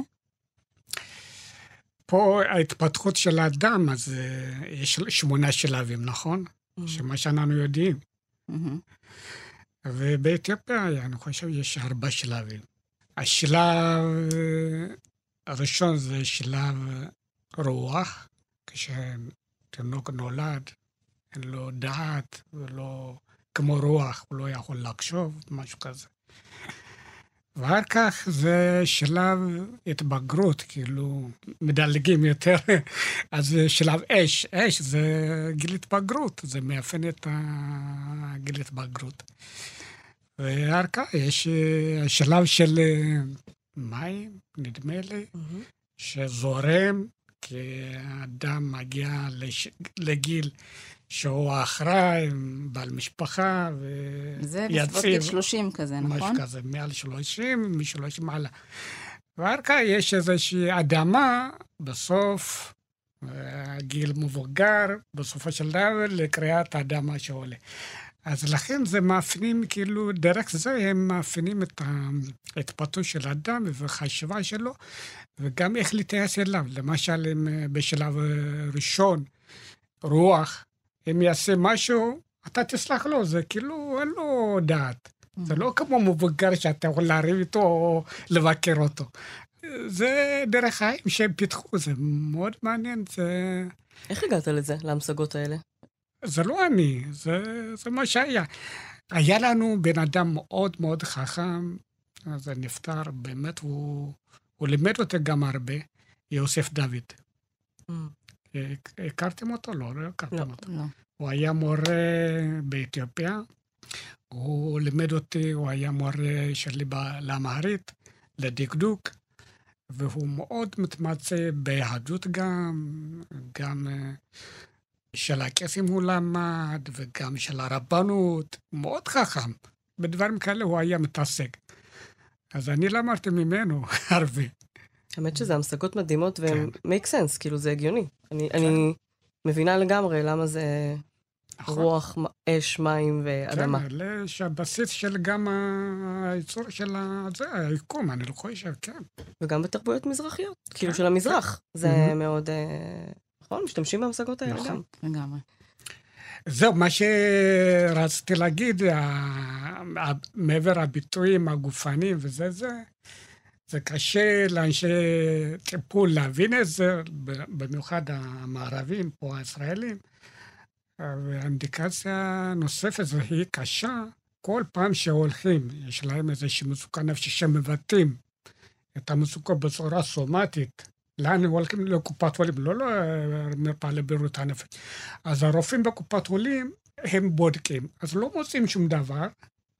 פה ההתפתחות של האדם, אז אה, יש שמונה שלבים, נכון? שמה שאנחנו יודעים. מהמם. ובאתיופיה, אני חושב, יש ארבע שלבים. השלב אה, הראשון זה שלב רוח, כשתינוק נולד, אין לו דעת, ולא כמו רוח, הוא לא יכול לחשוב, משהו כזה. ואחר כך זה שלב התבגרות, כאילו, מדלגים יותר. אז זה שלב אש, אש זה גיל התבגרות, זה מאפיין את הגיל התבגרות. ואחר כך יש אה, שלב של אה, מים, נדמה לי, מהמם. שזורם, כי האדם מגיע לש... לגיל שהוא אחראי, בעל משפחה, זה בסביבות גיל ויציב. 30 כזה, נכון? משהו כזה, מעל 30, מ-30 מעלה. ואחר כך יש איזושהי אדמה, בסוף, גיל מבוגר, בסופו של דבר, לקריאת האדמה שעולה. אז לכן זה מאפיינים, כאילו, דרך זה הם מאפיינים את ההתפתחות של האדם וחשיבה שלו, וגם איך להתייחס אליו. למשל, אם בשלב ראשון, רוח, אם יעשה משהו, אתה תסלח לו, זה כאילו, אין לו דעת. זה לא כמו מבוגר שאתה יכול לריב איתו או לבקר אותו. זה דרך חיים שהם פיתחו, זה מאוד מעניין, זה, איך הגעת לזה, להמשגות האלה? זה לא אני, זה, זה מה שהיה. היה לנו בן אדם מאוד מאוד חכם, זה נפטר, באמת, הוא, הוא לימד אותי גם הרבה, יוסף דוד. Mm. הכ- הכרתם אותו? לא, לא הכרתם לא. אותו. לא. הוא היה מורה באתיופיה. הוא לימד אותי, הוא היה מורה שלי לאמהרית, לדקדוק, והוא מאוד מתמצא ביהדות גם, גם אה, של הקסים הוא למד, וגם של הרבנות, מאוד חכם. בדברים כאלה הוא היה מתעסק. אז אני למדתי ממנו הרבה. האמת שזה המשגות מדהימות והן כן. make sense, כאילו זה הגיוני. אני, כן. אני מבינה לגמרי למה זה נכון. רוח, אש, מים ואדמה. כן, שהבסיס של גם הייצור של זה, היקום, אני לא חושב, כן. וגם בתרבויות מזרחיות, כן, כאילו של המזרח. כן. זה mm-hmm. מאוד, אה, נכון? משתמשים בהמשגות האלה נכון. גם. לגמרי. זהו, מה שרציתי להגיד, מעבר הביטויים הגופניים וזה זה, זה קשה לאנשי טיפול להבין את זה, במיוחד המערבים, פה הישראלים. והאינדיקציה נוספת, והיא קשה, כל פעם שהולכים, יש להם איזושהי מצוקה נפשית שמבטאים את המצוקה בצורה סומטית. לאן הולכים? לקופת חולים, לא למרפאה לבריאות הנפש. אז הרופאים בקופת חולים, הם בודקים, אז לא מוצאים שום דבר,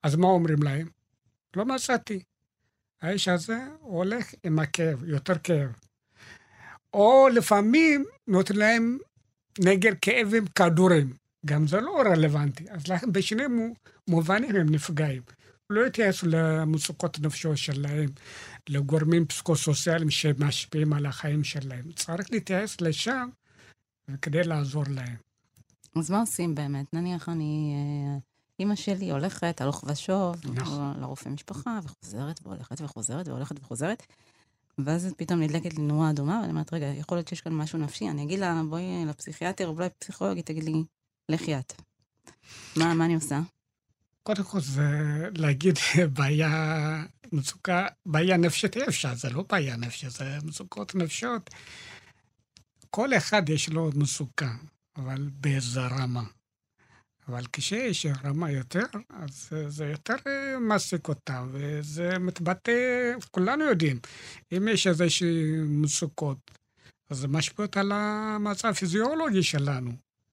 אז מה אומרים להם? לא מצאתי. האיש הזה הולך עם הכאב, יותר כאב. או לפעמים נותן להם נגד כאב עם כדורים. גם זה לא רלוונטי. אז לכן בשני מובנים הם נפגעים. לא התייחסו למצוקות נפשיות שלהם, לגורמים פסקו-סוציאליים שמשפיעים על החיים שלהם. צריך להתייחס לשם כדי לעזור להם. אז מה עושים באמת? נניח אני... אה, אימא שלי הולכת הלוך ושוב, נכון. לרופא משפחה, וחוזרת והולכת וחוזרת והולכת וחוזרת. ואז פתאום נדלקת לי נורה אדומה, ואני אומרת, רגע, יכול להיות שיש כאן משהו נפשי, אני אגיד לה, בואי לפסיכיאטר, אולי פסיכולוגית, תגיד לי, לכי את. מה, מה אני עושה? קודם כל זה להגיד בעיה, מצוקה, בעיה נפשית אי אפשר, זה לא בעיה נפשית, זה מצוקות נפשיות. כל אחד יש לו מצוקה, אבל באיזה רמה. אבל כשיש רמה יותר, אז זה יותר מעסיק אותם, וזה מתבטא, כולנו יודעים, אם יש איזושהי מצוקות, אז זה משפיע על המצב הפיזיולוגי שלנו.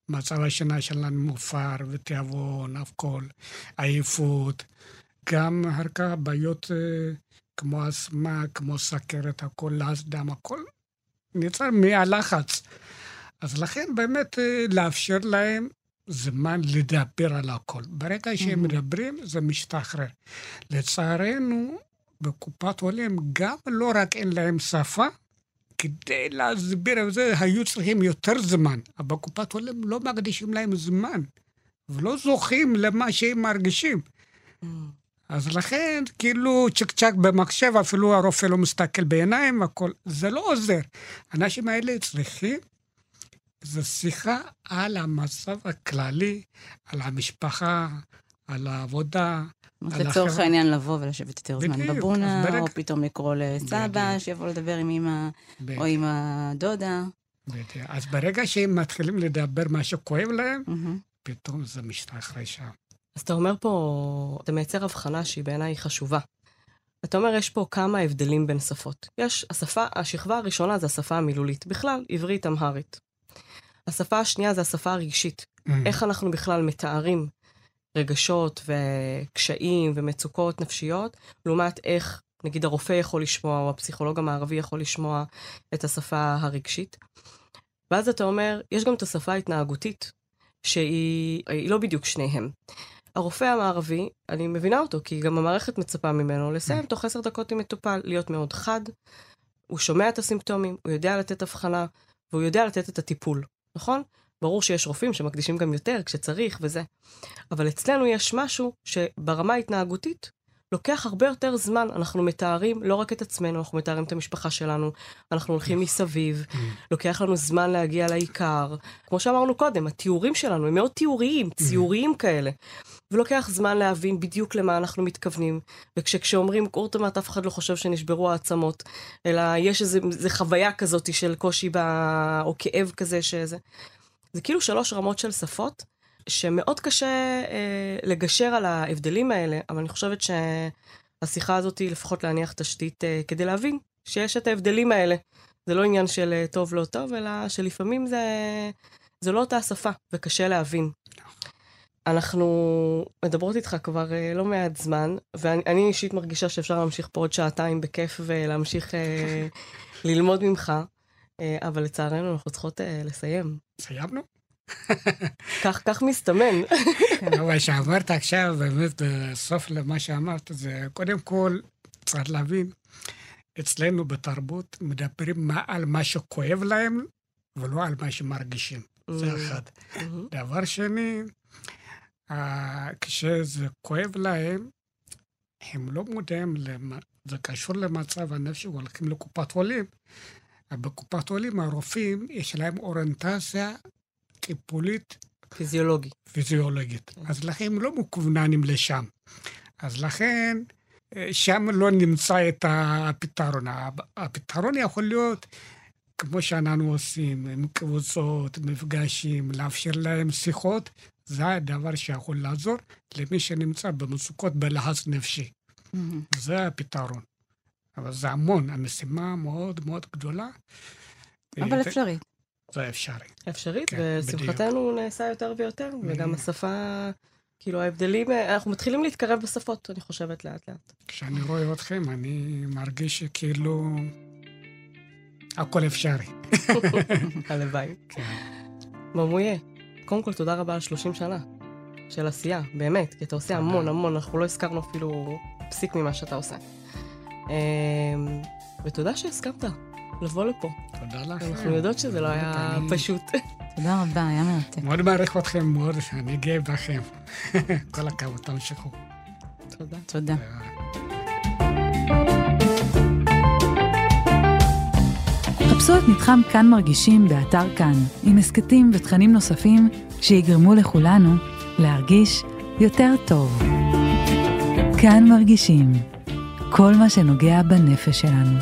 מצב השינה שלנו מופר, ותיאבון, הכל, עייפות, גם אחר כך בעיות אה, כמו אסמה, כמו סכרת, הכל, לחץ דם, הכל נוצר מהלחץ. אז לכן באמת אה, לאפשר להם זמן לדבר על הכל. ברגע שהם mm-hmm. מדברים, זה משתחרר. לצערנו, בקופת חולים גם לא רק אין להם שפה, כדי להסביר את זה, היו צריכים יותר זמן. אבל בקופת חולים לא מקדישים להם זמן, ולא זוכים למה שהם מרגישים. Mm. אז לכן, כאילו, צ'ק צ'ק במחשב, אפילו הרופא לא מסתכל בעיניים, הכל, זה לא עוזר. האנשים האלה צריכים, זו שיחה על המצב הכללי, על המשפחה, על העבודה, לצורך העניין לבוא ולשבת יותר זמן בבונה, או פתאום לקרוא לסבא, שיבוא לדבר עם אמא, או עם הדודה. אז ברגע שהם מתחילים לדבר מה שכואב להם, פתאום זה משתחרר שם. אז אתה אומר פה, אתה מייצר הבחנה שהיא בעיניי חשובה. אתה אומר, יש פה כמה הבדלים בין שפות. יש, השפה, השכבה הראשונה זה השפה המילולית. בכלל, עברית, אמהרית. השפה השנייה זה השפה הרגשית. איך אנחנו בכלל מתארים רגשות וקשיים ומצוקות נפשיות, לעומת איך, נגיד, הרופא יכול לשמוע, או הפסיכולוג המערבי יכול לשמוע את השפה הרגשית. ואז אתה אומר, יש גם את השפה ההתנהגותית, שהיא לא בדיוק שניהם. הרופא המערבי, אני מבינה אותו, כי גם המערכת מצפה ממנו לסיים תוך עשר דקות עם מטופל, להיות מאוד חד, הוא שומע את הסימפטומים, הוא יודע לתת הבחנה, והוא יודע לתת את הטיפול, נכון? ברור שיש רופאים שמקדישים גם יותר כשצריך וזה. אבל אצלנו יש משהו שברמה ההתנהגותית לוקח הרבה יותר זמן. אנחנו מתארים לא רק את עצמנו, אנחנו מתארים את המשפחה שלנו, אנחנו הולכים מסביב, mm. לוקח לנו זמן להגיע לעיקר. כמו שאמרנו קודם, התיאורים שלנו הם מאוד תיאוריים, mm. ציוריים כאלה. ולוקח זמן להבין בדיוק למה אנחנו מתכוונים. וכשאומרים קורטומט, אף אחד לא חושב שנשברו העצמות, אלא יש איזו חוויה כזאת של קושי ב... או כאב כזה שזה. זה כאילו שלוש רמות של שפות, שמאוד קשה אה, לגשר על ההבדלים האלה, אבל אני חושבת שהשיחה הזאת היא לפחות להניח תשתית אה, כדי להבין שיש את ההבדלים האלה. זה לא עניין של אה, טוב לא טוב, אלא שלפעמים זה זו לא אותה שפה, וקשה להבין. אנחנו מדברות איתך כבר uh, לא מעט זמן, ואני אישית מרגישה שאפשר להמשיך פה עוד שעתיים בכיף ולהמשיך uh, ללמוד ממך, uh, אבל לצערנו אנחנו צריכות uh, לסיים. סיימנו? כך, כך מסתמן. אבל מה שאמרת עכשיו, באמת, בסוף למה שאמרת, זה קודם כל, צריך להבין, אצלנו בתרבות מדברים על מה שכואב להם, ולא על מה שמרגישים. זה Mm. אחד. Mhm. דבר שני, כשזה כואב להם, הם לא מודעים, למ... זה קשור למצב הנפשי, הולכים לקופת חולים. בקופת חולים הרופאים, יש להם אוריינטציה טיפולית פיזיולוגי. פיזיולוגית. אז לכן הם לא מכווננים לשם. אז לכן, אה, שם לא נמצא את הפתרון. הפ- הפתרון יכול להיות, כמו שאנחנו עושים, עם קבוצות, מפגשים, לאפשר להם שיחות, זה הדבר שיכול לעזור למי שנמצא במצוקות בלחץ נפשי. זה הפתרון. אבל זה המון, המשימה מאוד מאוד גדולה. אבל אה, אפשרית. זה אפשרי. אפשרית, כן, ושמחתנו נעשה יותר ויותר, וגם בדיוק. השפה, כאילו ההבדלים, אנחנו מתחילים להתקרב בשפות, אני חושבת, לאט לאט. כשאני רואה אתכם, אני מרגיש שכאילו הכל אפשרי. הלוואי. כן. ממויה, קודם כל תודה רבה על 30 שנה של עשייה, באמת, כי אתה עושה תודה. המון המון, אנחנו לא הזכרנו אפילו פסיק ממה שאתה עושה. אמ, ותודה שהסכמת לבוא לפה. תודה לכם. אנחנו יודעות שזה לא היה פשוט. תודה רבה, היה מרתק. מאוד מעריך אתכם מאוד, אני גאה בכם. כל הכבוד, תמשיכו. תודה. תודה. חפשו את מתחם כאן מרגישים באתר כאן, עם הסכתים ותכנים נוספים שיגרמו לכולנו להרגיש יותר טוב. כאן מרגישים, כל מה שנוגע בנפש שלנו.